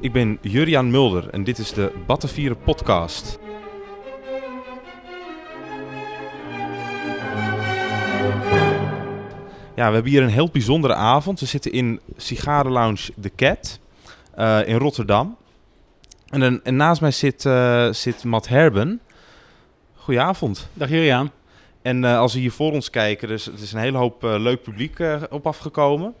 Ik ben Juriaan Mulder en dit is de Battenvieren podcast. Ja, we hebben hier een heel bijzondere avond. We zitten in Sigarenlounge The Cat uh, in Rotterdam. En, en, en naast mij zit, uh, zit Matt Herben. Goedenavond. Dag Juriaan. En uh, als we hier voor ons kijken, dus het is een hele hoop leuk publiek op afgekomen.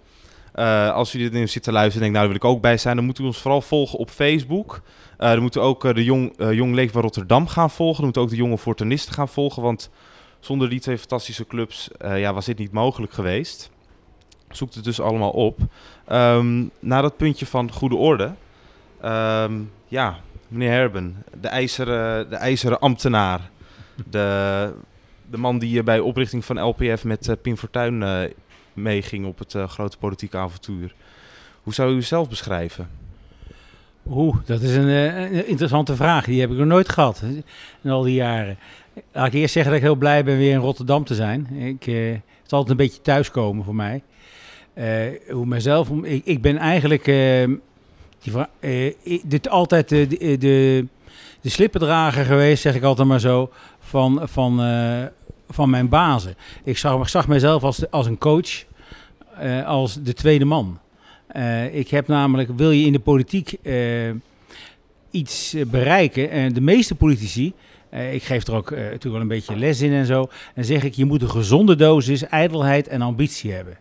Uh, als jullie dit nu zitten luisteren en denken, nou daar wil ik ook bij zijn, dan moeten we ons vooral volgen op Facebook. Uh, dan moeten we ook uh, de Jong, Jong Leefbaar Rotterdam gaan volgen. Dan moeten we ook de jonge Fortunisten gaan volgen, want zonder die twee fantastische clubs ja, was dit niet mogelijk geweest. Zoek het dus allemaal op. Um, na dat puntje van goede orde. Um, ja, meneer Herben, de ijzeren, de ijzeren ambtenaar. De, de man die bij oprichting van LPF met Pim Fortuyn meeging op het uh, grote politieke avontuur. Hoe zou u uzelf beschrijven? Oeh, dat is een, uh, interessante vraag. Die heb ik nog nooit gehad in al die jaren. Laat ik eerst zeggen dat ik heel blij ben weer in Rotterdam te zijn. Ik, uh, het is altijd een beetje thuiskomen voor mij. hoe mezelf, ik, ik ben eigenlijk dit altijd de, de, de, de slippendrager geweest, zeg ik altijd maar zo, van, van, van mijn bazen. Ik zag, zag mezelf als, als een coach, uh, als de tweede man. Uh, ik heb namelijk, wil je in de politiek uh, iets bereiken, en de meeste politici, ik geef er ook natuurlijk wel een beetje les in en zo, en zeg ik, je moet een gezonde dosis ijdelheid en ambitie hebben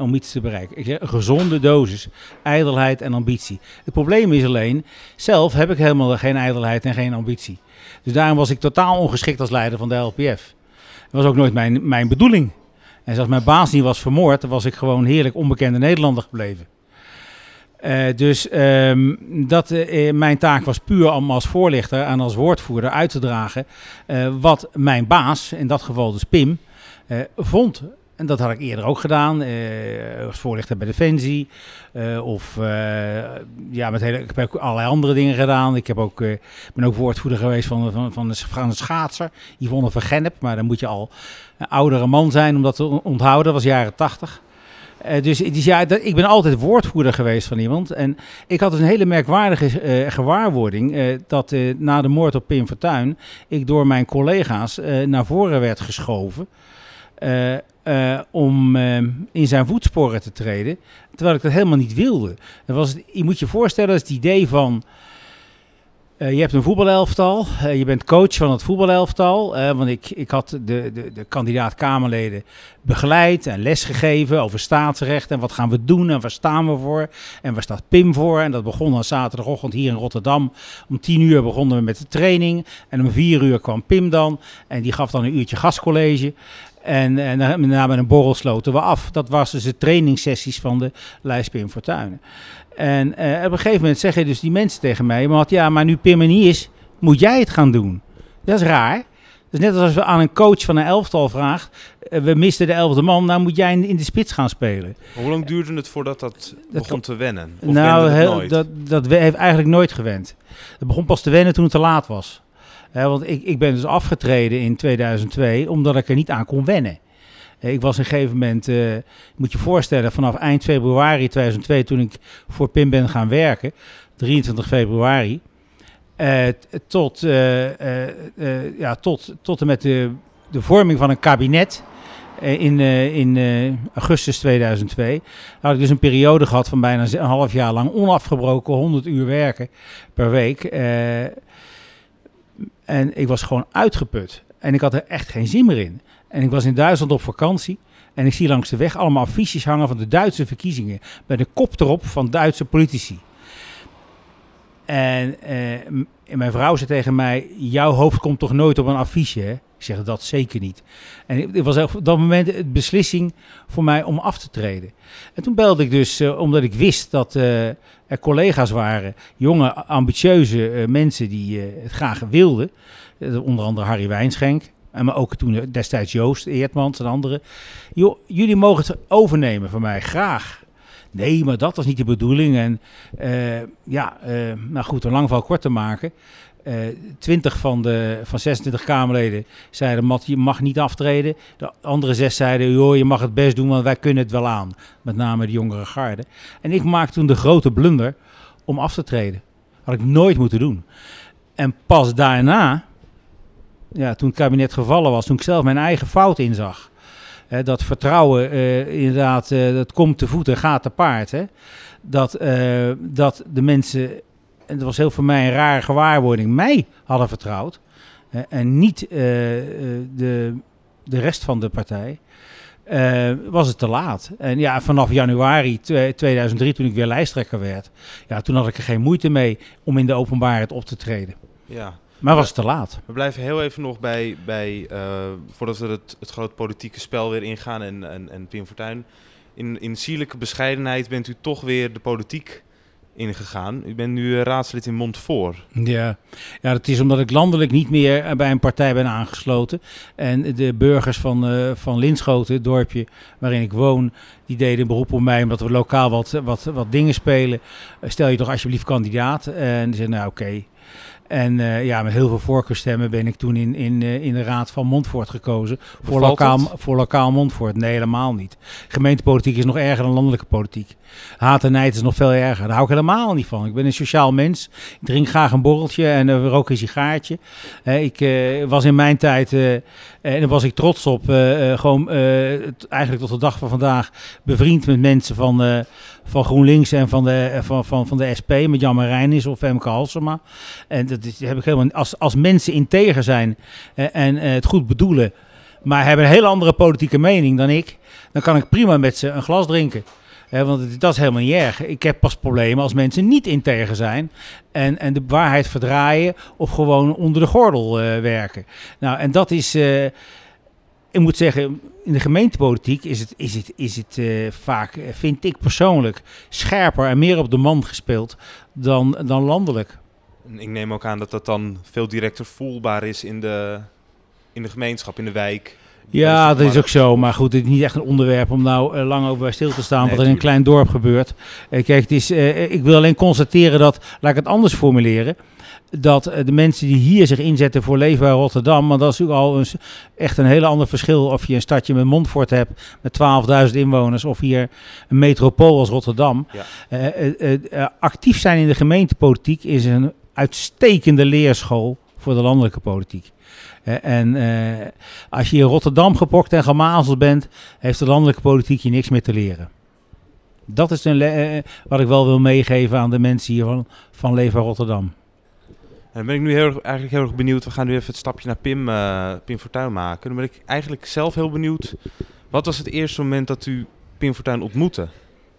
om iets te bereiken. Ik zeg gezonde dosis, ijdelheid en ambitie. Het probleem is alleen, zelf heb ik helemaal geen ijdelheid en geen ambitie. Dus daarom was ik totaal ongeschikt als leider van de LPF. Dat was ook nooit mijn, mijn bedoeling. En als mijn baas niet was vermoord, was ik gewoon heerlijk onbekende Nederlander gebleven. Uh, dus um, dat, uh, mijn taak was puur om als voorlichter en als woordvoerder uit te dragen wat mijn baas, in dat geval dus Pim, vond en dat had ik eerder ook gedaan, uh, als voorlichter bij Defensie. Uh, of uh, ja, met hele, ik heb allerlei andere dingen gedaan. Ik heb ook, ben ook woordvoerder geweest van, van, van, de, van de schaatser, Yvonne van Gennep. Maar dan moet je al een oudere man zijn om dat te onthouden. Dat was jaren tachtig. dus, dus ja, dat, ik ben altijd woordvoerder geweest van iemand. En ik had dus een hele merkwaardige gewaarwording dat na de moord op Pim Fortuyn ik door mijn collega's naar voren werd geschoven. Uh, om uh, in zijn voetsporen te treden. Terwijl ik dat helemaal niet wilde. Dat was, je moet je voorstellen, dat is het idee van... Uh, je hebt een voetbalelftal, je bent coach van het voetbalelftal. want ik, ik had de, de, de kandidaat-Kamerleden begeleid en lesgegeven over staatsrecht. En wat gaan we doen en waar staan we voor? En waar staat Pim voor? En dat begon dan zaterdagochtend hier in Rotterdam. Om tien uur begonnen we met de training. En om vier uur kwam Pim dan. En die gaf dan een uurtje gastcollege. En, en daarna met een borrel sloten we af. Dat was dus de trainingssessies van de lijst Pim Fortuyn. En uh, op een gegeven moment zeggen dus die mensen tegen mij... Maar ja, maar nu Pim er niet is, moet jij het gaan doen. Dat is raar. Dus net als we aan een coach van een elftal vraagt... Uh, we misten de elfde man, nou moet jij in, de spits gaan spelen. Hoe lang duurde het voordat dat, dat begon te wennen? Of nou, heel, dat, dat heeft eigenlijk nooit gewend. Het begon pas te wennen toen het te laat was want ik, ik ben dus afgetreden in 2002 omdat ik er niet aan kon wennen. Ik was een gegeven moment, uh, moet je voorstellen, vanaf eind februari 2002 toen ik voor PIM ben gaan werken, 23 februari, uh, tot, ja, tot, tot en met de, de vorming van een kabinet in, in augustus 2002. Had ik dus een periode gehad van bijna een half jaar lang onafgebroken 100 uur werken per week. En ik was gewoon uitgeput. En ik had er echt geen zin meer in. En ik was in Duitsland op vakantie. En ik zie langs de weg allemaal affiches hangen van de Duitse verkiezingen. Met de kop erop van Duitse politici. En, eh, mijn vrouw zei tegen mij: Jouw hoofd komt toch nooit op een affiche? Hè? Ik zeg dat zeker niet. En het was op dat moment de beslissing voor mij om af te treden. En toen belde ik dus, uh, omdat ik wist dat uh, er collega's waren, jonge, ambitieuze uh, mensen die het graag wilden. onder andere Harry Wijnschenk. En maar ook toen destijds Joost Eertmans en anderen. Jullie mogen het overnemen van mij, graag. Nee, maar dat was niet de bedoeling. En ja, nou goed, een lang val kort te maken. Eh, 20 van de van 26 Kamerleden zeiden: Mat, je mag niet aftreden. De andere zes zeiden: joh, je mag het best doen, want wij kunnen het wel aan. Met name de jongere garde. En ik maakte toen de grote blunder om af te treden. Had ik nooit moeten doen. En pas daarna, ja, toen het kabinet gevallen was, toen ik zelf mijn eigen fout inzag. Hè, dat vertrouwen, eh, inderdaad, eh, dat komt te voeten, gaat te paard. Hè? Dat, eh, dat de mensen, en dat was heel voor mij een rare gewaarwording, mij hadden vertrouwd. en niet de, de rest van de partij. was het te laat. En ja, vanaf januari twe- 2003, toen ik weer lijsttrekker werd, ja, toen had ik er geen moeite mee om in de openbaarheid op te treden. Ja. Maar was het te laat. We blijven heel even nog bij, bij eh, voordat we het, het grote politieke spel weer ingaan en, en, en Pim Fortuyn. In, in sierlijke bescheidenheid bent u toch weer de politiek ingegaan. U bent nu eh, raadslid in Montfort. Ja. ja, dat is omdat ik landelijk niet meer eh, bij een partij ben aangesloten. En de burgers van, eh van Linschoten, het dorpje waarin ik woon, die deden een beroep op mij omdat we lokaal wat, wat, wat dingen spelen. Stel je toch alsjeblieft kandidaat. En die zeiden, nou oké. En eh, ja, met heel veel voorkeurstemmen ben ik toen in, in, eh, in de raad van Montfort gekozen. Voor lokaal, het? voor lokaal Montfort. Nee, helemaal niet. Gemeentepolitiek is nog erger dan landelijke politiek. Haat en nijd is nog veel erger. Daar hou ik helemaal niet van. Ik ben een sociaal mens. Ik drink graag een borreltje en uh, rook een sigaartje. Eh, ik eh, was in mijn tijd, eh, en daar was ik trots op, eh, eh, gewoon eh, eigenlijk tot de dag van vandaag bevriend met mensen van, eh, van GroenLinks en van de, eh, van, van, van de SP, met Jan Marijnis of Femke Halsema. En dat is, heb ik helemaal, als, als mensen integer zijn eh, en eh, het goed bedoelen, maar hebben een hele andere politieke mening dan ik, dan kan ik prima met ze een glas drinken. Want dat is helemaal niet erg. Ik heb pas problemen als mensen niet integer zijn en, en de waarheid verdraaien of gewoon onder de gordel werken. Nou, en dat is, ik moet zeggen, in de gemeentepolitiek is het, is het, is het eh, vaak, eh, vind ik persoonlijk, scherper en meer op de man gespeeld dan, dan landelijk. Ik neem ook aan dat dat dan veel directer voelbaar is in de, in de gemeenschap, in de wijk. Ja, dat is ook zo. Maar goed, het is niet echt een onderwerp om nou eh, lang over bij stil te staan. Nee, wat er in een klein dorp gebeurt. Eh, kijk, het is, eh, ik wil alleen constateren dat, laat ik het anders formuleren. Dat de mensen die hier zich inzetten voor Leefbaar Rotterdam. Want dat is natuurlijk al een, echt een heel ander verschil. Of je een stadje met Montfort hebt met 12.000 inwoners. Of hier een metropool als Rotterdam. Ja. Actief zijn in de gemeentepolitiek is een uitstekende leerschool voor de landelijke politiek. Eh, en eh, als je in Rotterdam gepokt en gemazeld bent, heeft de landelijke politiek je niks meer te leren. Dat is een le- eh, wat ik wel wil meegeven aan de mensen hier van, van Rotterdam. Dan ben ik nu heel, eigenlijk heel erg benieuwd. We gaan nu even het stapje naar Pim, eh Pim Fortuyn maken. Dan ben ik eigenlijk zelf heel benieuwd. Wat was het eerste moment dat u Pim Fortuyn ontmoette?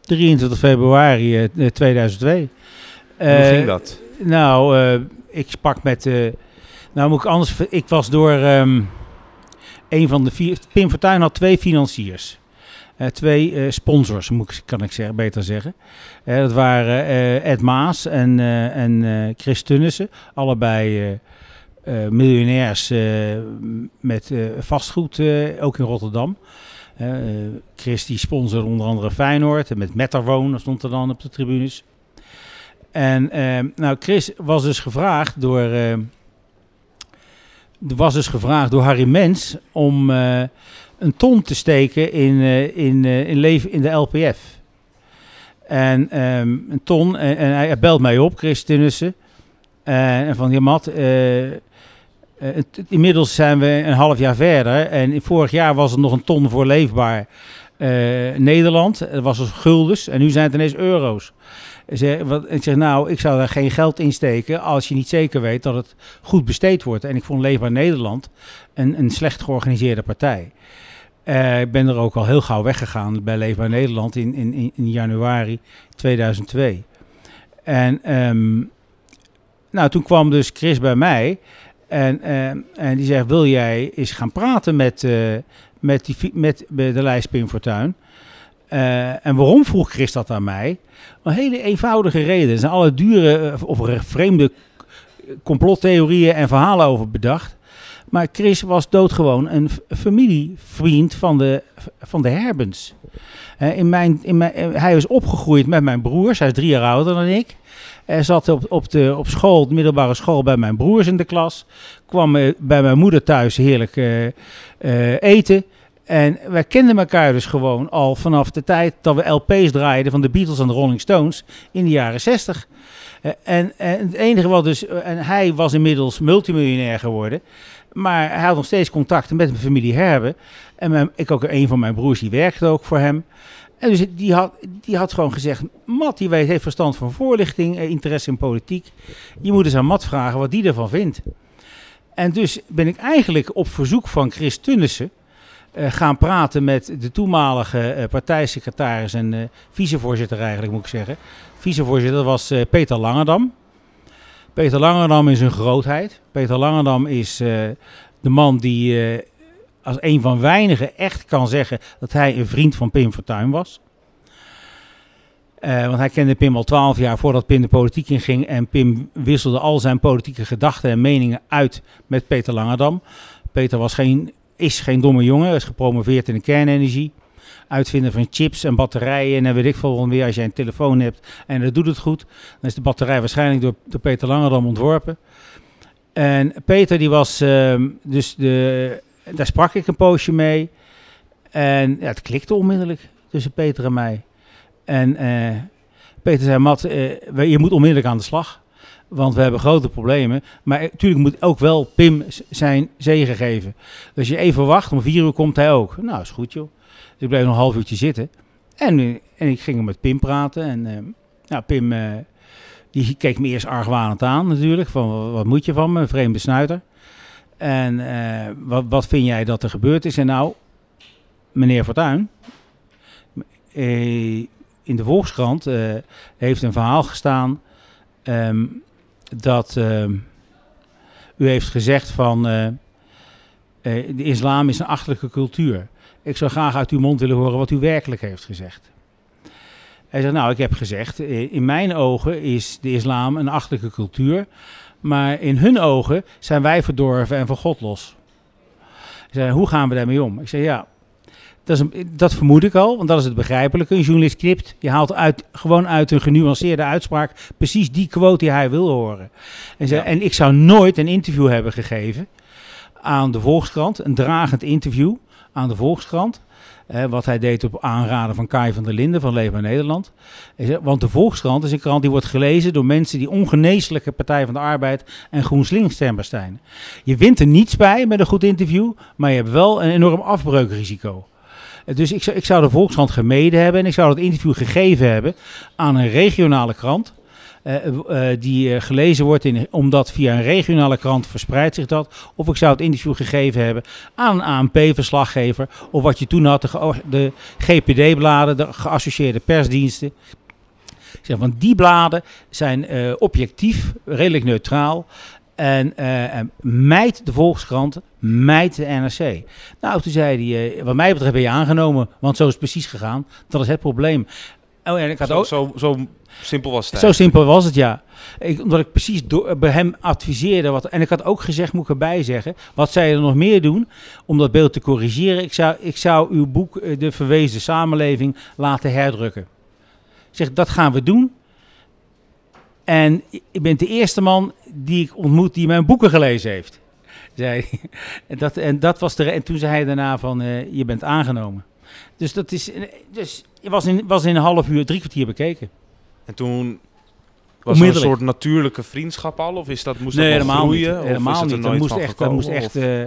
23 februari eh, 2002. Hoe Eh, ging dat? Nou, eh, ik sprak met. Nou, moet ik anders. Ik was door. ehm, een van de vier. Pim Fortuyn had twee financiers. Eh, twee eh, sponsors, moet ik, kan ik zeggen, beter zeggen. Eh, dat waren Ed Maas en, en Chris Tunnissen. Allebei miljonairs met vastgoed, ook in Rotterdam. Chris die sponsorde onder andere Feyenoord. En met Metterwoon stond er dan op de tribunes. En ehm, nou, Chris was dus gevraagd door, ehm, was dus gevraagd door Harry Mens om eh, een ton te steken in, eh, in, eh, in, leven, in de LPF. En ehm, een ton, en, hij belt mij op, Chris en van, ja Mat, het- inmiddels zijn we een half jaar verder. En vorig jaar was het nog een ton voor leefbaar Nederland. Dat was dus guldens. En nu zijn het ineens euro's. Zeg, wat, ik zeg, nou, ik zou daar geen geld in steken als je niet zeker weet dat het goed besteed wordt. En ik vond Leefbaar Nederland een, een slecht georganiseerde partij. Eh, ik ben er ook al heel gauw weggegaan bij Leefbaar Nederland in, in, in, januari 2002. En ehm, nou, toen kwam dus Chris bij mij en, ehm, en die zegt, wil jij eens gaan praten met, eh, met, die, met de lijst Pim Fortuyn? Eh, en waarom vroeg Chris dat aan mij? Een hele eenvoudige reden. Er zijn alle dure eh, of re- vreemde complottheorieën en verhalen over bedacht. Maar Chris was doodgewoon een familievriend van de, van de Herbens. Eh, in mijn, in mijn, hij is opgegroeid met mijn broers. Hij is drie jaar ouder dan ik. Hij zat op, op, de, op school, de middelbare school, bij mijn broers in de klas. Kwam bij mijn moeder thuis heerlijk eten. En wij kenden elkaar dus gewoon al vanaf de tijd dat we LP's draaiden van de Beatles en de Rolling Stones in de jaren 60. Eh, en, en het enige wat dus, eh, en hij was inmiddels multimiljonair geworden, maar hij had nog steeds contacten met mijn familie Herbe. En ik ook een van mijn broers die werkte ook voor hem. En dus die had, die had gewoon gezegd: Matt, die weet, heeft verstand van voorlichting, interesse in politiek. Je moet eens aan Matt vragen wat die ervan vindt. En dus ben ik eigenlijk op verzoek van Chris Tunnissen gaan praten met de toenmalige uh, partijsecretaris en uh, vicevoorzitter eigenlijk moet ik zeggen. Vicevoorzitter was Peter Langendam. Peter Langendam is een grootheid. Peter Langendam is de man die als een van weinigen echt kan zeggen dat hij een vriend van Pim Fortuyn was. want hij kende Pim al twaalf jaar voordat Pim de politiek inging. En Pim wisselde al zijn politieke gedachten en meningen uit met Peter Langendam. Peter was geen is geen domme jongen, is gepromoveerd in de kernenergie. Uitvinder van chips en batterijen en weet ik veel weer. Als jij een telefoon hebt en dat doet het goed, dan is de batterij waarschijnlijk door, door Peter Langerdam ontworpen. En Peter die was, uh, dus de, daar sprak ik een poosje mee. En ja, het klikte onmiddellijk tussen Peter en mij. En uh, Peter zei, Mat, uh, je moet onmiddellijk aan de slag. Want we hebben grote problemen. Maar natuurlijk moet ook wel Pim zijn zegen geven. Dus je even wacht, om vier uur komt hij ook. Nou, is goed joh. Dus ik bleef nog een half uurtje zitten. En, en ik ging met Pim praten. En uh, nou, Pim die keek me eerst argwanend aan natuurlijk. Van wat moet je van me, vreemde snuiter. En wat, wat vind jij dat er gebeurd is? En nou, meneer Fortuyn, in de Volkskrant heeft een verhaal gestaan... Um, dat uh, u heeft gezegd van uh, de islam is een achterlijke cultuur. Ik zou graag uit uw mond willen horen wat u werkelijk heeft gezegd. Hij zegt, nou, ik heb gezegd, in mijn ogen is de islam een achterlijke cultuur, maar in hun ogen zijn wij verdorven en van God los. Hij zei, hoe gaan we daarmee om? Ik zei, ja, dat, een, dat, vermoed ik al, want dat is het begrijpelijke. Een journalist knipt, je haalt uit, gewoon uit een genuanceerde uitspraak precies die quote die hij wil horen. En, ja. en ik zou nooit een interview hebben gegeven aan de Volkskrant, een dragend interview aan de Volkskrant. Wat hij deed op aanraden van Kai van der Linden van Leefbaar Nederland. Want de Volkskrant is een krant die wordt gelezen door mensen die ongeneeslijke Partij van de Arbeid en GroenSlinks stemmers zijn. Je wint er niets bij met een goed interview, maar je hebt wel een enorm afbreukrisico. Dus ik zou, ik zou de Volkskrant gemeden hebben en ik zou dat interview gegeven hebben aan een regionale krant. Uh, uh, die uh, gelezen wordt, in, omdat via een regionale krant verspreidt zich dat. Of ik zou het interview gegeven hebben aan een ANP-verslaggever. Of wat je toen had, de, de GPD-bladen, de geassocieerde persdiensten. Zeg, want die bladen zijn objectief, redelijk neutraal. En uh, mijt de Volkskrant, mijt de NRC. Nou, toen zei hij, wat mij betreft ben je aangenomen, want zo is het precies gegaan. Dat is het probleem. Oh, en ik had zo, ook, zo, zo simpel was het. Zo simpel was het, ja. Ik, omdat ik precies door, bij hem adviseerde. Wat, en ik had ook gezegd, moet ik erbij zeggen, wat zij er nog meer doen om dat beeld te corrigeren. Ik zou, ik zou uw boek De Verwezen Samenleving laten herdrukken. Ik zeg, dat gaan we doen. En ik ben de eerste man die ik ontmoet die mijn boeken gelezen heeft. Zei, en, dat, en, dat was de, en toen zei hij daarna van, uh, je bent aangenomen. Dus dat is, dus je was in, was in een half uur, drie kwartier bekeken. En toen was er een soort natuurlijke vriendschap al? Of is dat, moest nee, dat helemaal groeien? Niet, helemaal of is het niet. Er nooit moest echt, gekomen, moest echt... Uh,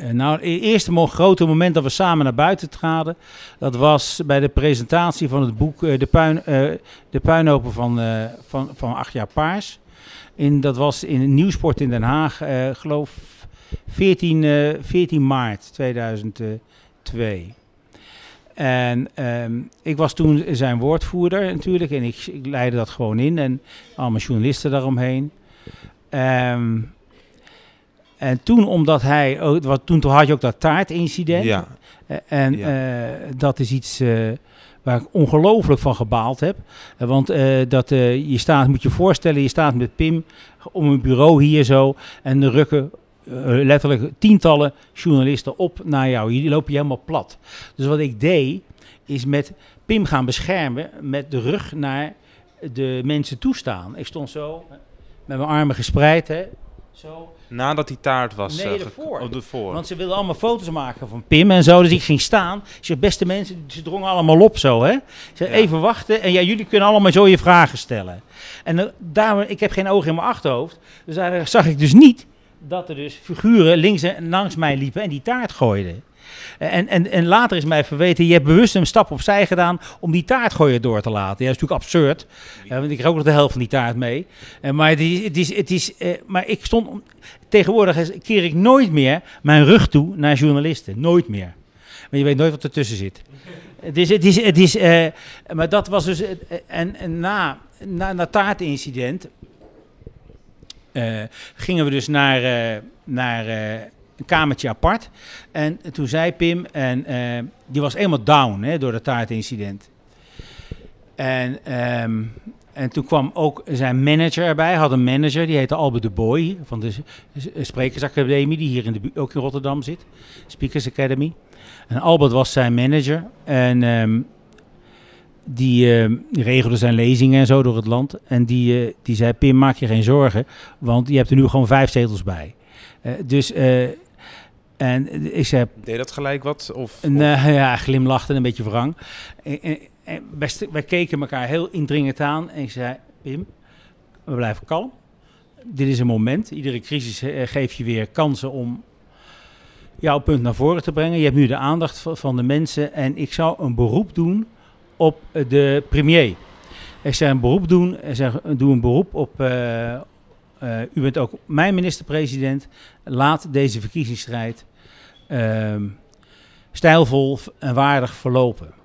Uh, nou, het eerste mo grote moment dat we samen naar buiten traden, dat was bij de presentatie van het boek uh, De, puin, uh, de Puinhopen van, van, van acht jaar paars. In, dat was in Nieuwsport in Den Haag, geloof 14, 14 maart 2002. En um, ik was toen zijn woordvoerder natuurlijk en ik, ik leidde dat gewoon in en allemaal journalisten daaromheen. Um, en toen, omdat hij, ook, wat, toen, toen had je ook dat taartincident. Ja. En ja. Uh, dat is iets uh, waar ik ongelooflijk van gebaald heb. Uh, want dat, je staat, moet je voorstellen, je staat met Pim om een bureau hier zo. En er rukken letterlijk tientallen journalisten op naar jou. Die lopen je helemaal plat. Dus wat ik deed, is met Pim gaan beschermen met de rug naar de mensen toestaan. Ik stond zo met mijn armen gespreid, hè, Zo. Nadat die taart was... Nee, eh, ge- ervoor. Ervoor. Want ze wilden allemaal foto's maken van Pim en zo. Dus ik ging staan. Zeg, beste mensen, ze drongen allemaal op zo, hè. Ja. even wachten. En ja, jullie kunnen allemaal zo je vragen stellen. En eh, daar, ik heb geen ogen in mijn achterhoofd. Dus daar zag ik dus niet dat er dus figuren links en langs mij liepen en die taart gooiden. En, en, en later is mij verweten, je hebt bewust een stap opzij gedaan om die taartgooier door te laten. Ja, dat is natuurlijk absurd, want ik kreeg ook nog de helft van die taart mee. Eh, maar het het is, eh, maar ik stond, tegenwoordig keer ik nooit meer mijn rug toe naar journalisten. Nooit meer. Maar je weet nooit wat ertussen zit. Het is, het is, het is, eh, maar dat was dus, en, en na, na, na taartincident eh, gingen we dus naar, eh, naar eh, een kamertje apart. En toen zei Pim, en die was helemaal down hè, door het taartincident. En, ehm, en toen kwam ook zijn manager erbij. Hij had een manager, die heette Albert de Boy van de Sprekersacademie, die hier in de, ook in Rotterdam zit. Speakers Academy. En Albert was zijn manager. En ehm, die, die regelde zijn lezingen en zo door het land. En die, eh, die zei, Pim, maak je geen zorgen, want je hebt er nu gewoon vijf zetels bij. Eh, dus, eh, en ik zei, Deed dat gelijk wat? Of, en, of- eh, ja, glimlachte een beetje wrang. En, en, en wij, keken elkaar heel indringend aan. En ik zei, Pim, we blijven kalm. Dit is een moment. Iedere crisis eh, geeft je weer kansen om jouw punt naar voren te brengen. Je hebt nu de aandacht van, van de mensen. En ik zou een beroep doen op de premier. Ik zei een beroep doen. Ik zeg, doe een beroep op... eh, eh, u bent ook mijn minister-president. Laat deze verkiezingsstrijd... ehm, stijlvol en waardig verlopen.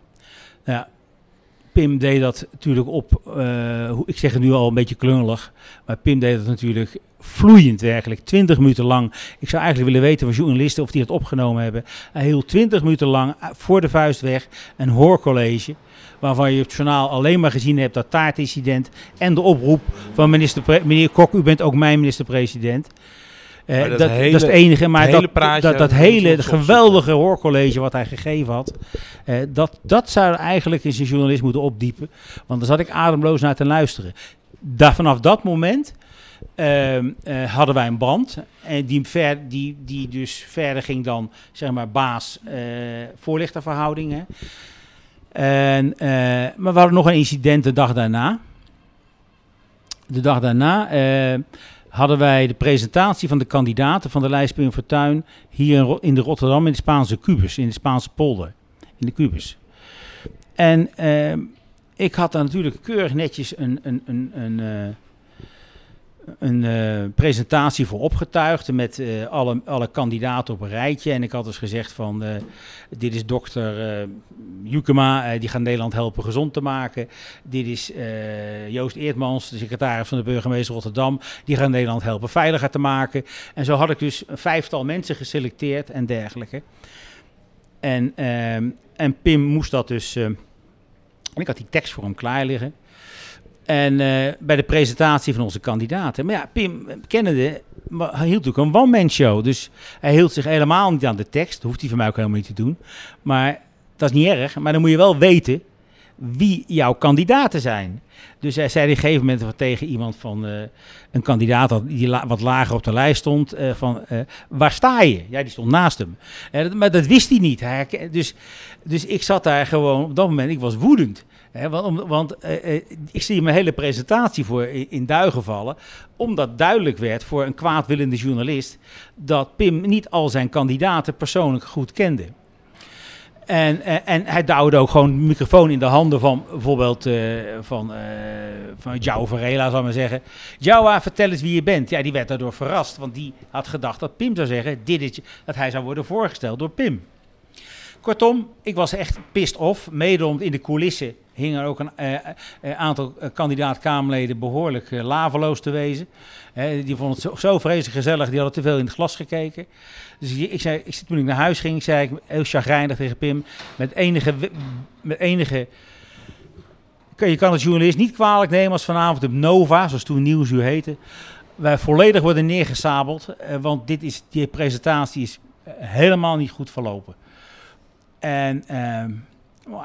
Pim deed dat natuurlijk op, eh, ik zeg het nu al een beetje klungelig, maar Pim deed dat natuurlijk vloeiend werkelijk, 20 minuten lang. Ik zou eigenlijk willen weten van journalisten of die het opgenomen hebben. Hij hield 20 minuten lang eh, voor de vuist weg een hoorcollege, waarvan je op het journaal alleen maar gezien hebt dat taartincident en de oproep van minister, meneer Kok, u bent ook mijn minister-president. Eh, dat, dat dat, hele- is het enige, maar dat, hele dat, dat hele geweldige hoorcollege wat hij gegeven had, eh, dat, dat zou eigenlijk eens een journalist moeten opdiepen. Want daar zat ik ademloos naar te luisteren. Daar, vanaf dat moment ehm, eh, hadden wij een brand. En die, ver, die, die dus verder ging dan, zeg maar, baas eh voorlichterverhoudingen. En, maar we hadden nog een incident de dag daarna. De dag daarna hadden wij de presentatie van de kandidaten van de lijst Pim Fortuyn hier in, de Rotterdam in de Spaanse kubus, in de Spaanse polder, in de kubus. En ehm, ik had daar natuurlijk keurig netjes een, een, een, een, eh, een eh, presentatie voor opgetuigd met eh, alle, alle kandidaten op een rijtje. En ik had dus gezegd van, eh, dit is dokter Jukema, die gaat Nederland helpen gezond te maken. Dit is Joost Eertmans, de secretaris van de burgemeester Rotterdam, die gaat Nederland helpen veiliger te maken. En zo had ik dus een vijftal mensen geselecteerd en dergelijke. En, ehm, en Pim moest dat dus. en ik had die tekst voor hem klaar liggen. En eh, bij de presentatie van onze kandidaten. Maar ja, Pim eh, kennende, hij hield natuurlijk een one-man show. Dus hij hield zich helemaal niet aan de tekst. Dat hoeft hij van mij ook helemaal niet te doen. Maar dat is niet erg. Maar dan moet je wel weten wie jouw kandidaten zijn. Dus hij zei op een gegeven moment tegen iemand van eh, een kandidaat die wat lager op de lijst stond. van waar sta je? Ja, die stond naast hem. Maar dat wist hij niet. Dus, dus ik zat daar gewoon op dat moment, ik was woedend. Want want eh, eh, ik zie mijn hele presentatie voor in, duigen vallen. Omdat duidelijk werd voor een kwaadwillende journalist dat Pim niet al zijn kandidaten persoonlijk goed kende. En, en hij duwde ook gewoon de microfoon in de handen van bijvoorbeeld eh, van, eh van Varela, zal ik maar zeggen. João, vertel eens wie je bent. Ja, die werd daardoor verrast, want die had gedacht dat Pim zou zeggen dit dat hij zou worden voorgesteld door Pim. Kortom, ik was echt pissed off. Mede omdat in de coulissen hingen ook een eh, eh, aantal eh, kandidaat-Kamerleden behoorlijk eh, laveloos te wezen. Die vonden het zo, vreselijk gezellig, die hadden te veel in het glas gekeken. Dus ik, zei, ik, toen ik naar huis ging, zei ik heel chagrijnig tegen Pim, met enige, met enige Je kan het journalist niet kwalijk nemen als vanavond op Nova, zoals toen Nieuwsuur heette, wij volledig worden neergesabeld. want dit is, die presentatie is helemaal niet goed verlopen. En ehm,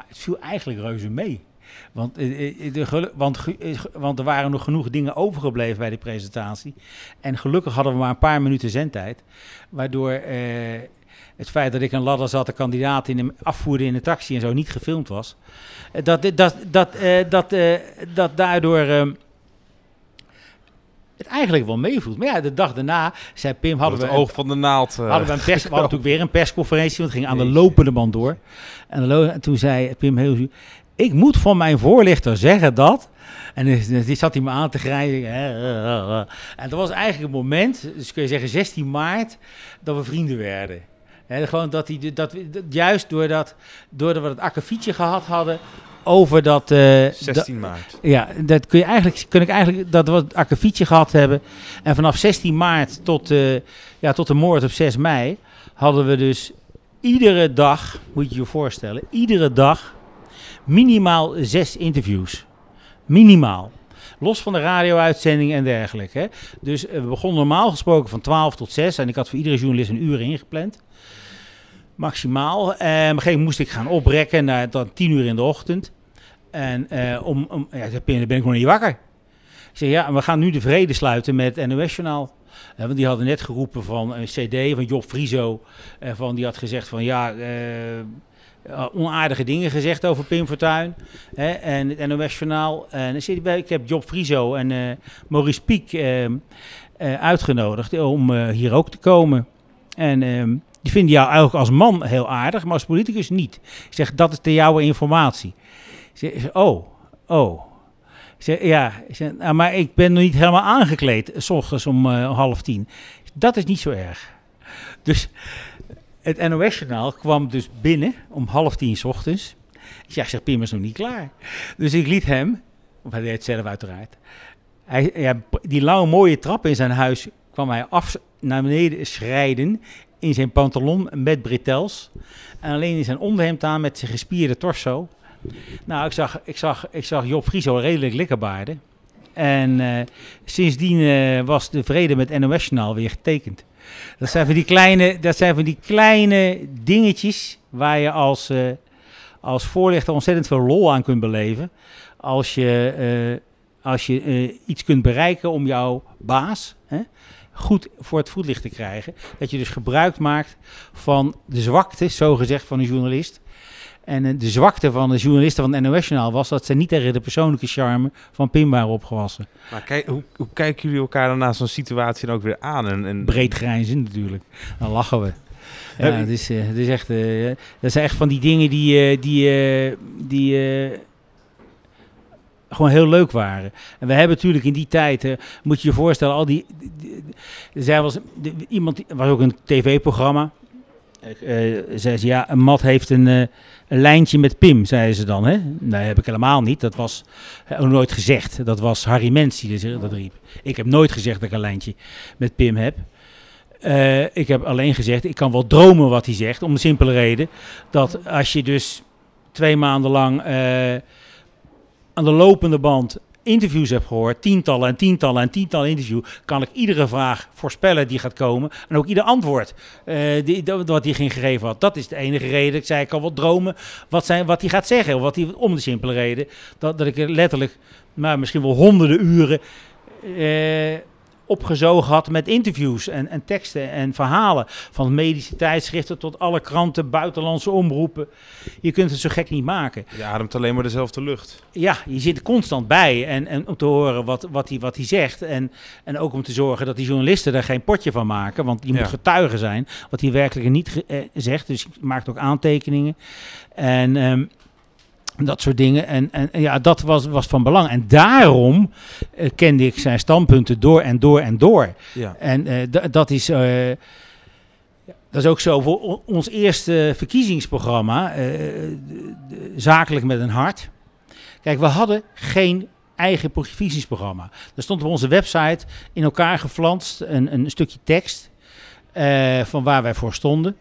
het viel eigenlijk reuze mee. Want, eh, eh, de, want, eh, want er waren nog genoeg dingen overgebleven bij die presentatie. En gelukkig hadden we maar een paar minuten zendtijd. Waardoor eh, het feit dat ik een ladder zat, de kandidaat in hem afvoerde in de taxi en zo niet gefilmd was. Dat, dat, dat, eh, dat, eh, dat daardoor ehm, het eigenlijk wel meevoelt. Maar ja, de dag daarna zei Pim, hadden het we... een- oog van de naald. eh, hadden we, een pers, we hadden natuurlijk weer een persconferentie, want het ging aan de lopende band door. En, de lo- en toen zei Pim heel zuur, ik moet van mijn voorlichter zeggen dat... En dus- die zat hij me aan te grijzen. En dat was eigenlijk het moment, dus kun je zeggen 16 maart, dat we vrienden werden. Hè, gewoon dat hij, dat we, dat- juist doordat, doordat we het akkefietje gehad hadden over dat... eh, dat- 16 maart. ja, dat kun je eigenlijk, kun ik eigenlijk dat we het akkefietje gehad hebben. En vanaf 16 maart tot, eh, ja, tot de moord op 6 mei hadden we dus iedere dag, moet je je voorstellen, iedere dag minimaal zes interviews. Minimaal. Los van de radio-uitzending en dergelijke. Hè. Dus eh, we begonnen normaal gesproken van 12 tot 6. En ik had voor iedere journalist een uur ingepland. Maximaal. En op een gegeven moment moest ik gaan oprekken naar dan 10 uur in de ochtend. En eh, om, om, ja, dan ben ik nog niet wakker. Ik zei, ja, we gaan nu de vrede sluiten met NOS Journaal. Eh, want die hadden net geroepen van een cd van Job Frieso. eh, van, die had gezegd van, ja, eh, eh, onaardige dingen gezegd over Pim Fortuyn. Hè, en het NOS Journaal. En ik heb Job Frieso en eh, Maurice Piek eh, eh, uitgenodigd om eh, hier ook te komen. En ehm, die vinden jou eigenlijk als man heel aardig, maar als politicus niet. Ik zeg, dat is de jouwe informatie. Zeg, oh, oh. Zeg, ja, nou, maar ik ben nog niet helemaal aangekleed, s ochtends om eh, half tien. Dat is niet zo erg. Dus het NOS-journaal kwam dus binnen om half tien s ochtends. Ik zeg, zeg, Pim is nog niet klaar. Dus ik liet hem, of hij deed het zelf uiteraard. Hij, ja, die lange mooie trap in zijn huis kwam hij af naar beneden schrijden in zijn pantalon met bretels. En alleen in zijn onderhemd aan met zijn gespierde torso. Nou, ik zag, ik zag, ik zag Job Frieso redelijk likkerbaarden. En eh, sindsdien eh, was de vrede met NOS Journaal weer getekend. Dat zijn van die kleine, dat zijn van die kleine dingetjes waar je als, eh, als voorlichter ontzettend veel lol aan kunt beleven. Als je, als je iets kunt bereiken om jouw baas hè, goed voor het voetlicht te krijgen. Dat je dus gebruik maakt van de zwakte, zogezegd, van een journalist. En eh, de zwakte van de journalisten van het NOS-journaal was dat ze niet tegen de persoonlijke charme van Pim waren opgewassen. Maar kijk, hoe, hoe kijken jullie elkaar dan na zo'n situatie dan ook weer aan? En, en, Breed grijnzen natuurlijk. Dan lachen we. Ja, het is, eh, het is echt, eh, dat zijn echt van die dingen die, die, die gewoon heel leuk waren. En we hebben natuurlijk in die tijd, moet je je voorstellen, al die, er de- iemand, was ook een tv-programma. Eh, zei ze, ja, een mat heeft een, eh, een lijntje met Pim, zeiden ze dan. Hè? Nee, heb ik helemaal niet. Dat was eh, ook nooit gezegd. Dat was Harry Mens die dat- riep. Ik heb nooit gezegd dat ik een lijntje met Pim heb. Ik heb alleen gezegd, ik kan wel dromen wat hij zegt. Om de simpele reden dat als je dus twee maanden lang aan de lopende band interviews hebt gehoord, tientallen en tientallen en tientallen interviews, kan ik iedere vraag voorspellen die gaat komen. En ook ieder antwoord eh, die, wat hij ging gegeven had. Dat is de enige reden. Ik zei, ik kan wel dromen wat, zijn, wat hij gaat zeggen. Of wat hij, om de simpele reden dat, dat ik er letterlijk, maar misschien wel honderden uren eh, opgezogen had met interviews en, en teksten en verhalen. Van medische tijdschriften tot alle kranten, buitenlandse omroepen. Je kunt het zo gek niet maken. Je ademt alleen maar dezelfde lucht. Ja, je zit er constant bij en, en om te horen wat, wat, hij, wat hij zegt. En, en ook om te zorgen dat die journalisten er geen potje van maken. Want die Ja. moet getuigen zijn wat hij werkelijk niet eh, zegt. Dus je maakt ook aantekeningen. En ehm, dat soort dingen. En, en, ja, dat was, was van belang. En daarom eh, kende ik zijn standpunten door en door en door. Ja. En eh, da- dat is. eh, dat is ook zo voor ons eerste verkiezingsprogramma, Zakelijk met een Hart. Kijk, we hadden geen eigen verkiezingsprogramma. Er stond op onze website in elkaar geflanst een, een stukje tekst van waar wij voor stonden.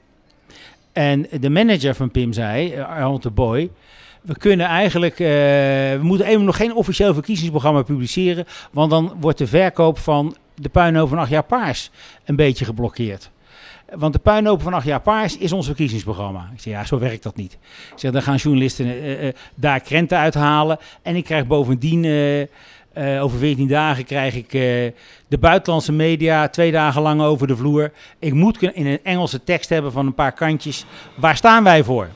En de manager van Pim zei, Arnold de Boy, we kunnen eigenlijk, eh, we moeten even nog geen officieel verkiezingsprogramma publiceren, want dan wordt de verkoop van de puinhoop van acht jaar paars een beetje geblokkeerd. Want de puinhopen van acht jaar paars is ons verkiezingsprogramma. Ik zeg, ja, zo werkt dat niet. Zeg, dan gaan journalisten eh, eh, daar krenten uithalen. En ik krijg bovendien, over 14 dagen krijg ik de buitenlandse media twee dagen lang over de vloer. Ik moet in een Engelse tekst hebben van een paar kantjes. Waar staan wij voor?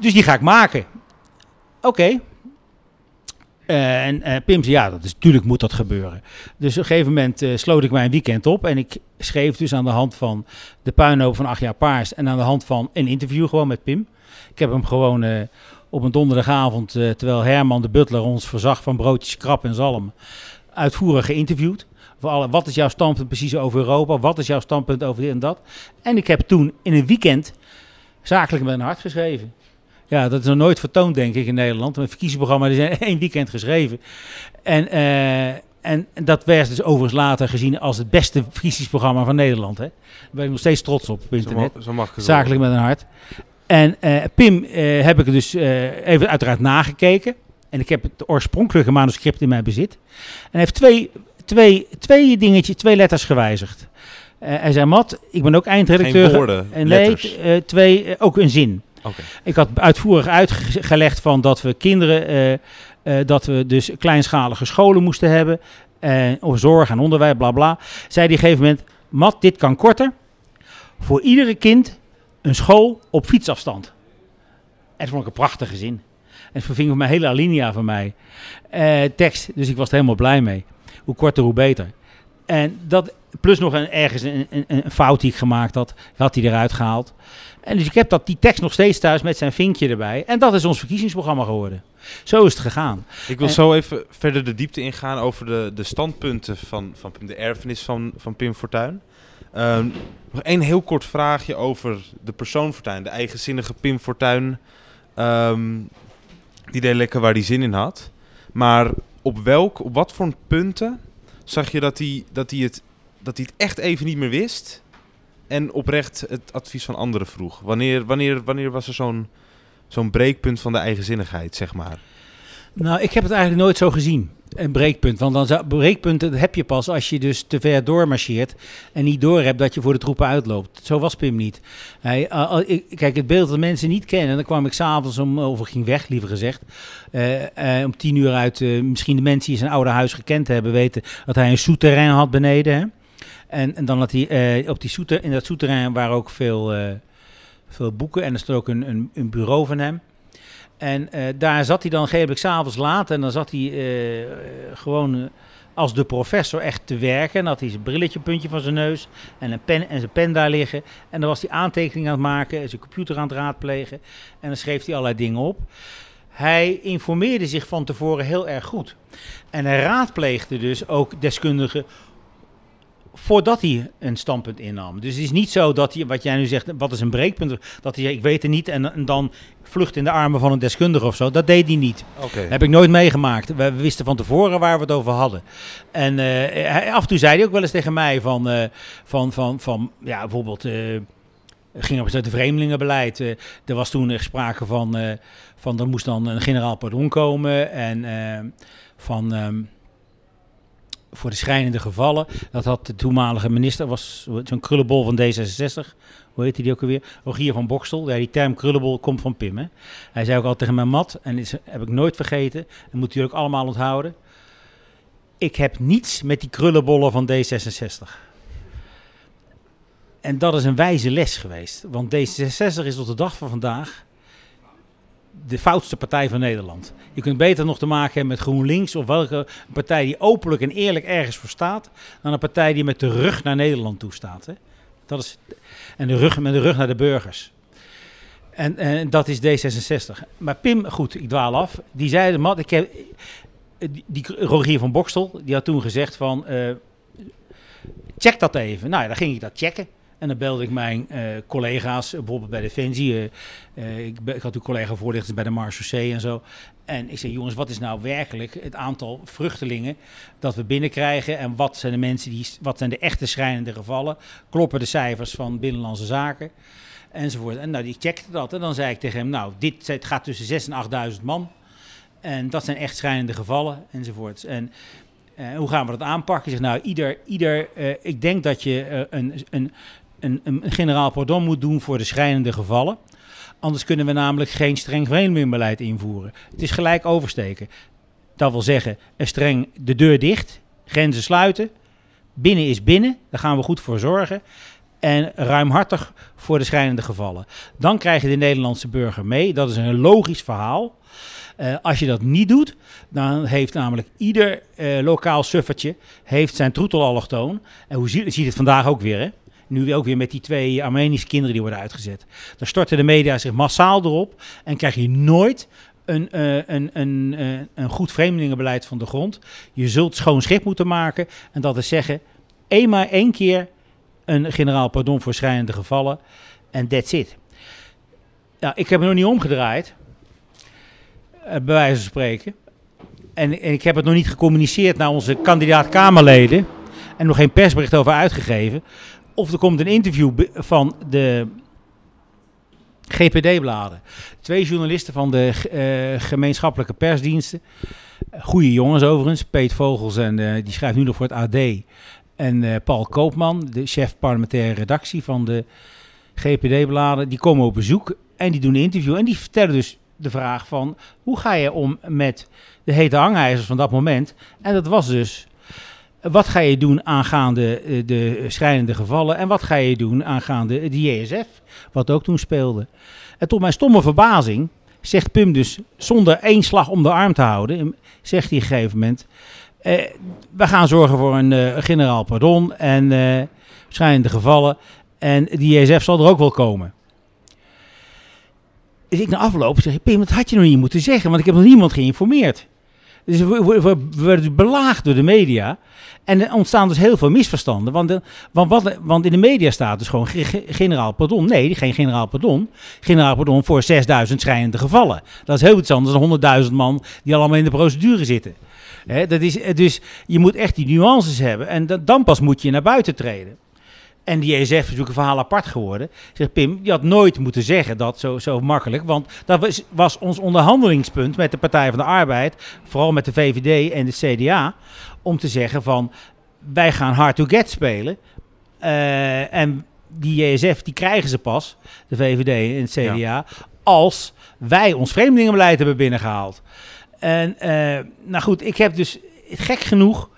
Dus die ga ik maken. Oké, en uh, Pim zei, ja, dat is, natuurlijk moet dat gebeuren. Dus op een gegeven moment uh, sloot ik mijn weekend op. En ik schreef dus aan de hand van de puinhoop van acht jaar paars. En aan de hand van een interview gewoon met Pim. Ik heb hem gewoon uh, op een donderdagavond, terwijl Herman de Butler ons verzag van broodjes krap en zalm, uitvoerig geïnterviewd. Alle, wat is jouw standpunt precies over Europa? Wat is jouw standpunt over dit en dat? En ik heb toen in een weekend zakelijk met een hart geschreven. Ja, dat is nog nooit vertoond, denk ik, in Nederland. Een verkiezingsprogramma zijn één weekend geschreven. En, uh, en dat werd dus overigens later gezien als het beste verkiezingsprogramma van Nederland. Hè. Daar ben ik nog steeds trots op op internet. Zo, mag, Zakelijk met een hart. En uh, Pim uh, heb ik dus even uiteraard nagekeken. En ik heb het oorspronkelijke manuscript in mijn bezit. En hij heeft twee, twee, twee dingetjes, twee letters gewijzigd. hij zei, Mat, ik ben ook eindredacteur. Geen woorden, en nee, twee, ook een zin. Ik had uitvoerig uitgelegd van dat we kinderen, uh, uh, dat we dus kleinschalige scholen moesten hebben. Uh, of zorg en onderwijs, bla bla. Zei die op een gegeven moment, Mat, dit kan korter. Voor iedere kind een school op fietsafstand. En dat vond ik een prachtige zin. En het verving voor mij hele alinea van mij. tekst, dus ik was er helemaal blij mee. Hoe korter, hoe beter. En dat, plus nog een, ergens een, een, een fout die ik gemaakt had, had hij eruit gehaald. En dus ik heb dat, die tekst nog steeds thuis met zijn vinkje erbij. En dat is ons verkiezingsprogramma geworden. Zo is het gegaan. Ik wil en, zo even verder de diepte ingaan over de, de standpunten van, van de erfenis van, van Pim Fortuyn. Um, nog één heel kort vraagje over de persoon Fortuyn. De eigenzinnige Pim Fortuyn. Um, die deed lekker waar hij zin in had. Maar op welk, op wat voor punten zag je dat hij, dat hij, het, dat hij het echt even niet meer wist? En oprecht het advies van anderen vroeg? Wanneer, wanneer, wanneer was er zo'n zo'n breekpunt van de eigenzinnigheid, zeg maar? Nou, ik heb het eigenlijk nooit zo gezien. Een breekpunt. Want dan zou, breekpunten heb je pas als je dus te ver doormarcheert. En niet door hebt dat je voor de troepen uitloopt. Zo was Pim niet. Hij, ik, kijk, het beeld dat mensen niet kennen. Dan kwam ik s'avonds om, of ik ging weg, liever gezegd. Uh, om tien uur uit. misschien de mensen die zijn oude huis gekend hebben, weten dat hij een souterrain had beneden. Hè? En, en dan had hij uh, op die souter, in dat souterrain waren ook veel, uh, veel boeken. En er stond ook een, een, een bureau van hem. En uh, daar zat hij dan gegeven s'avonds laat. En dan zat hij gewoon als de professor echt te werken. En had hij zijn brilletje, puntje van zijn neus. En, een pen, en zijn pen daar liggen. En dan was hij aantekeningen aan het maken. Zijn computer aan het raadplegen. En dan schreef hij allerlei dingen op. Hij informeerde zich van tevoren heel erg goed. En hij raadpleegde dus ook deskundigen voordat hij een standpunt innam. Dus het is niet zo dat hij, wat jij nu zegt, wat is een breekpunt, dat hij ik weet het niet en, en dan vlucht in de armen van een deskundige of zo. Dat deed hij niet. Okay. Dat heb ik nooit meegemaakt. We, we, wisten van tevoren waar we het over hadden. En uh, hij, af en toe zei hij ook wel eens tegen mij van, uh, van, van, van ja, bijvoorbeeld... Uh, ging op het vreemdelingenbeleid. Uh, er was toen echt sprake van, uh, van er moest dan een generaal pardon komen en uh, van... Um, voor de schrijnende gevallen. Dat had de toenmalige minister, was zo'n krullenbol van D66. Hoe heet die ook alweer? Rogier van Bokstel. Ja, die term krullenbol komt van Pim. Hè? Hij zei ook altijd tegen mijn mat, en dat heb ik nooit vergeten. En moet u ook allemaal onthouden. Ik heb niets met die krullenbollen van D66. En dat is een wijze les geweest. Want D66 is tot de dag van vandaag de foutste partij van Nederland. Je kunt beter nog te maken hebben met GroenLinks of welke partij die openlijk en eerlijk ergens voor staat, dan een partij die met de rug naar Nederland toe staat. Hè? Dat is, en de rug, met de rug naar de burgers. En, en dat is D66. Maar Pim, goed, ik dwaal af. Die zei, Mat, ik heb, die, die Rogier van Bokstel, die had toen gezegd van, uh, check dat even. Nou ja, dan ging ik dat checken. En dan belde ik mijn uh, collega's, bijvoorbeeld bij Defensie. Uh, uh, ik, had een collega voorlichters bij de Marseillais en zo. En ik zei, jongens, wat is nou werkelijk het aantal vluchtelingen dat we binnenkrijgen? En wat zijn de mensen die, wat zijn de echte schrijnende gevallen? Kloppen de cijfers van Binnenlandse Zaken? Enzovoort. En nou, die checkte dat. En dan zei ik tegen hem, nou, dit het gaat tussen 6.000 en 8.000 man. En dat zijn echt schrijnende gevallen, enzovoort. En hoe gaan we dat aanpakken? Ik zeg, nou, ieder, ieder ik denk dat je een, een, een, een generaal pardon moet doen voor de schrijnende gevallen. Anders kunnen we namelijk geen streng vreemdelingenbeleid invoeren. Het is gelijk oversteken. Dat wil zeggen, een streng de deur dicht, grenzen sluiten. Binnen is binnen, daar gaan we goed voor zorgen. En ruimhartig voor de schrijnende gevallen. Dan krijg je de Nederlandse burger mee. Dat is een logisch verhaal. Uh, als je dat niet doet, dan heeft namelijk ieder uh, lokaal suffertje heeft zijn troetelallochtoon. En hoe zie, je het vandaag ook weer, hè? Nu ook weer met die twee Armenische kinderen die worden uitgezet. Dan storten de media zich massaal erop en krijg je nooit een, uh, een, een, uh, een goed vreemdelingenbeleid van de grond. Je zult schoon schip moeten maken. En dat is zeggen, eenmaal één keer een generaal pardon voor schrijnende gevallen. En that's it. Ja, ik heb me nog niet omgedraaid. Uh, bij wijze van spreken. En, en, ik heb het nog niet gecommuniceerd naar onze kandidaat-Kamerleden. En nog geen persbericht over uitgegeven. Of er komt een interview van de GPD-bladen. Twee journalisten van de uh, gemeenschappelijke persdiensten. Goede jongens overigens. Peet Vogels en uh, die schrijft nu nog voor het AD. En uh, Paul Koopman, de chef parlementaire redactie van de GPD-bladen. Die komen op bezoek en die doen een interview. En die vertellen dus de vraag van... hoe ga je om met de hete hangijzers van dat moment? En dat was dus... Wat ga je doen aangaande uh, de schrijnende gevallen? En wat ga je doen aangaande de JSF? Wat ook toen speelde. En tot mijn stomme verbazing zegt Pum dus zonder één slag om de arm te houden, zegt hij op een gegeven moment, uh, we gaan zorgen voor een uh, generaal pardon en uh, schrijnende gevallen en die JSF zal er ook wel komen. Dus ik na afloop zeg, Pim, dat had je nog niet moeten zeggen, want ik heb nog niemand geïnformeerd. Dus we, werden belaagd door de media. En er ontstaan dus heel veel misverstanden. Want, want, wat, want in de media staat dus gewoon generaal pardon. Nee, geen generaal pardon. Generaal pardon voor 6000 schrijnende gevallen. Dat is heel iets anders dan 100.000 man die allemaal in de procedure zitten. Dat is, dus je moet echt die nuances hebben. En dan pas moet je naar buiten treden. En die JSF is natuurlijk een verhaal apart geworden. Zegt Pim, je had nooit moeten zeggen dat zo, zo makkelijk. Want dat was, was ons onderhandelingspunt met de Partij van de Arbeid. Vooral met de VVD en de CDA. Om te zeggen van, wij gaan hard to get spelen. Uh, en die JSF, die krijgen ze pas, de VVD en het CDA, ja. als wij ons vreemdelingenbeleid hebben binnengehaald. En uh, nou goed, ik heb dus gek genoeg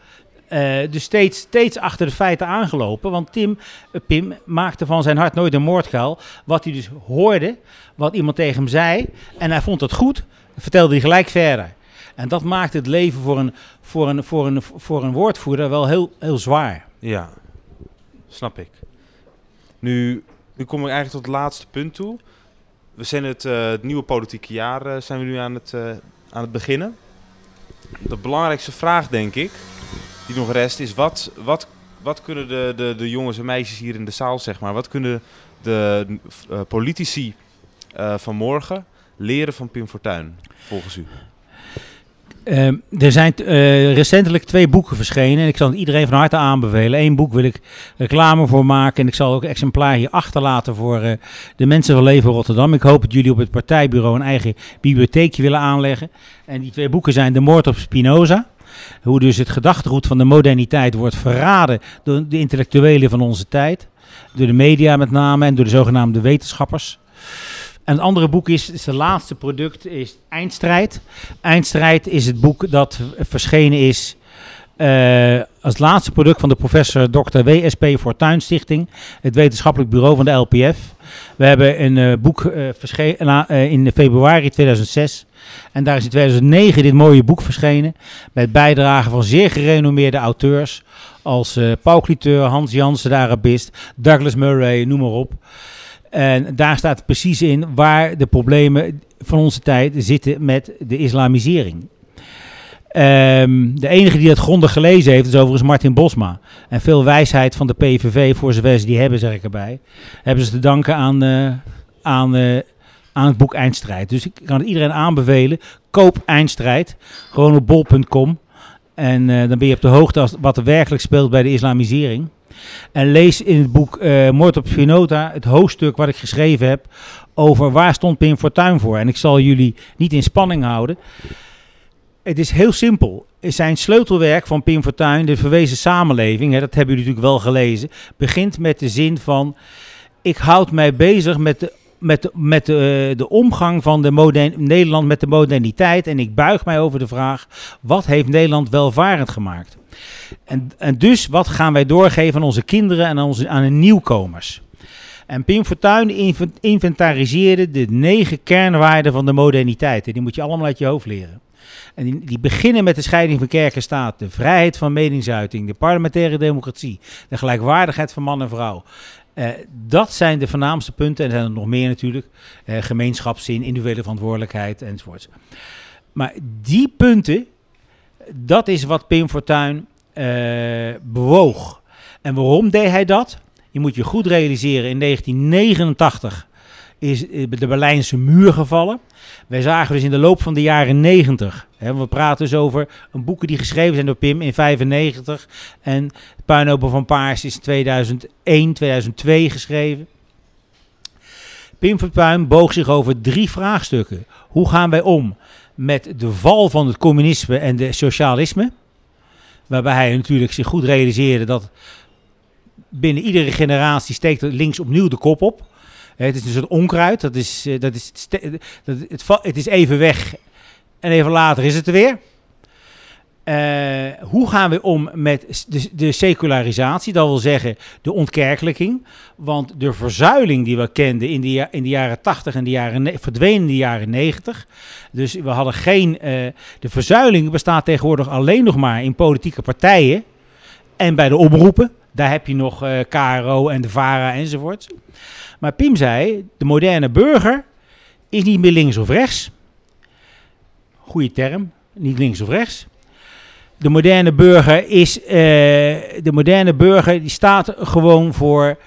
uh, dus steeds, steeds achter de feiten aangelopen. Want Tim, uh, Pim maakte van zijn hart nooit een moordkuil. Wat hij dus hoorde, wat iemand tegen hem zei. En hij vond het goed, vertelde hij gelijk verder. En dat maakt het leven voor een, voor een, voor een, voor een woordvoerder wel heel, heel zwaar. Ja, snap ik. Nu, nu kom ik eigenlijk tot het laatste punt toe. We zijn het, uh, het nieuwe politieke jaar zijn we nu aan het, aan het beginnen. De belangrijkste vraag, denk ik, die nog rest is wat, wat, wat kunnen de, de, de jongens en meisjes hier in de zaal, zeg maar, wat kunnen de uh, politici uh, van morgen leren van Pim Fortuyn, volgens u? Uh, er zijn uh, recentelijk twee boeken verschenen en ik zal het iedereen van harte aanbevelen. Eén boek wil ik reclame voor maken en ik zal ook exemplaar hier achterlaten voor de mensen van Leven Rotterdam. Ik hoop dat jullie op het partijbureau een eigen bibliotheekje willen aanleggen. En die twee boeken zijn De Moord op Spinoza. Hoe dus het gedachtegoed van de moderniteit wordt verraden door de intellectuelen van onze tijd. Door de media met name en door de zogenaamde wetenschappers. En andere boek is, is het laatste product, is Eindstrijd. Eindstrijd is het boek dat verschenen is uh, als laatste product van de professor Dr. W.S.P. Fortuyn Stichting, het wetenschappelijk bureau van de LPF. We hebben een uh, boek uh, verschenen in februari 2006 en daar is in 2009 dit mooie boek verschenen met bijdragen van zeer gerenommeerde auteurs als Paul Cliteur, Hans Jansen, de Arabist, Douglas Murray, noem maar op. En daar staat precies in waar de problemen van onze tijd zitten met de islamisering. Um, de enige die dat grondig gelezen heeft is overigens Martin Bosma. En veel wijsheid van de PVV, voor zover ze die hebben, zeg ik erbij, hebben ze te danken aan, uh, aan, uh, aan het boek Eindstrijd. Dus ik kan het iedereen aanbevelen. Koop Eindstrijd, gewoon op bol.com. En uh, dan ben je op de hoogte als wat er werkelijk speelt bij de islamisering. En lees in het boek Moord op Spinoza het hoofdstuk wat ik geschreven heb over waar stond Pim Fortuyn voor. En ik zal jullie niet in spanning houden. Het is heel simpel. zijn sleutelwerk van Pim Fortuyn, de verwezen samenleving, hè, dat hebben jullie natuurlijk wel gelezen, begint met de zin van: ik houd mij bezig met de met, met de, de omgang van de Nederland met de moderniteit. En ik buig mij over de vraag: wat heeft Nederland welvarend gemaakt? En, en dus, wat gaan wij doorgeven aan onze kinderen en aan, onze, aan de nieuwkomers? En Pim Fortuyn inventariseerde de negen kernwaarden van de moderniteit. En die moet je allemaal uit je hoofd leren. En die, beginnen met de scheiding van kerk en staat, de vrijheid van meningsuiting, de parlementaire democratie, de gelijkwaardigheid van man en vrouw. Uh, dat zijn de voornaamste punten. En er zijn er nog meer natuurlijk. Uh, gemeenschapszin, individuele verantwoordelijkheid enzovoort. Maar die punten, dat is wat Pim Fortuyn uh, bewoog. En waarom deed hij dat? Je moet je goed realiseren, in 1989 is de Berlijnse muur gevallen. Wij zagen dus in de loop van de jaren 90, hè, we praten dus over een boeken die geschreven zijn door Pim in 95 en Puinopen van Paars is in 2001, 2002 geschreven. Pim Verpuin boog zich over drie vraagstukken. Hoe gaan wij om met de val van het communisme en de socialisme? Waarbij hij natuurlijk zich goed realiseerde dat binnen iedere generatie steekt links opnieuw de kop op. Het is een soort onkruid. Dat is, eh, dat is, het, het is even weg en even later is het er weer. Uh, hoe gaan we om met de, secularisatie, dat wil zeggen de ontkerkelijking? Want de verzuiling die we kenden in de, in de jaren 80 en de jaren verdwenen in de jaren 90. Dus we hadden geen. Uh, de verzuiling bestaat tegenwoordig alleen nog maar in politieke partijen en bij de omroepen. Daar heb je nog uh, KRO en de VARA enzovoort. Maar Pim zei, de moderne burger is niet meer links of rechts. Goeie term, niet links of rechts. De moderne burger is, uh, de moderne burger die staat gewoon voor,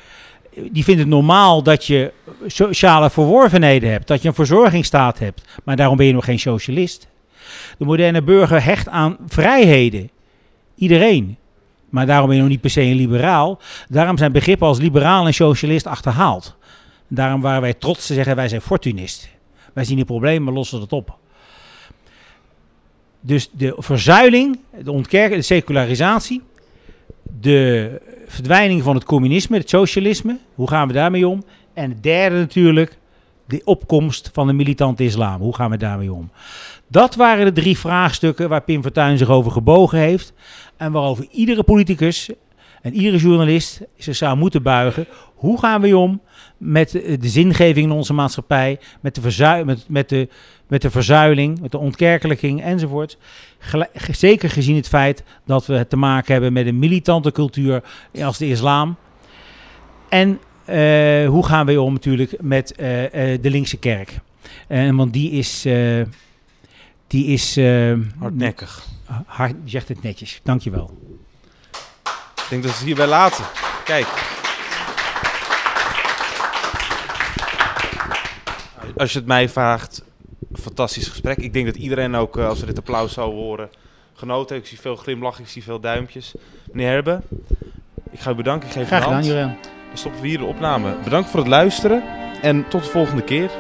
die vindt het normaal dat je sociale verworvenheden hebt, dat je een verzorgingsstaat hebt, maar daarom ben je nog geen socialist. De moderne burger hecht aan vrijheden. Iedereen. Maar daarom ben je nog niet per se een liberaal. Daarom zijn begrippen als liberaal en socialist achterhaald. Daarom waren wij trots te zeggen, wij zijn fortunist. Wij zien die problemen, lossen het op. Dus de verzuiling, de ontkerking, de secularisatie, de verdwijning van het communisme, het socialisme, hoe gaan we daarmee om? En het derde natuurlijk, de opkomst van de militante islam. Hoe gaan we daarmee om? Dat waren de drie vraagstukken waar Pim Fortuyn zich over gebogen heeft. En waarover iedere politicus en iedere journalist zich zou moeten buigen. Hoe gaan we om met de, zingeving in onze maatschappij, met de, verzuil, met, met, de, met de verzuiling, met de ontkerkelijking enzovoort. zeker gezien het feit dat we te maken hebben met een militante cultuur als de islam. En uh, hoe gaan we om natuurlijk met uh, uh, de linkse kerk? want die is... die is Hardnekkig. Hard, je zegt het netjes, dankjewel. Ik denk dat we het hierbij laten. Kijk. Als je het mij vraagt, fantastisch gesprek. Ik denk dat iedereen ook, als we dit applaus zou horen, genoten heeft. Ik zie veel glimlach, ik zie veel duimpjes. Meneer Herbe, ik ga u bedanken. Ik geef Graag gedaan, Julian. Dan stoppen we hier de opname. Bedankt voor het luisteren en tot de volgende keer.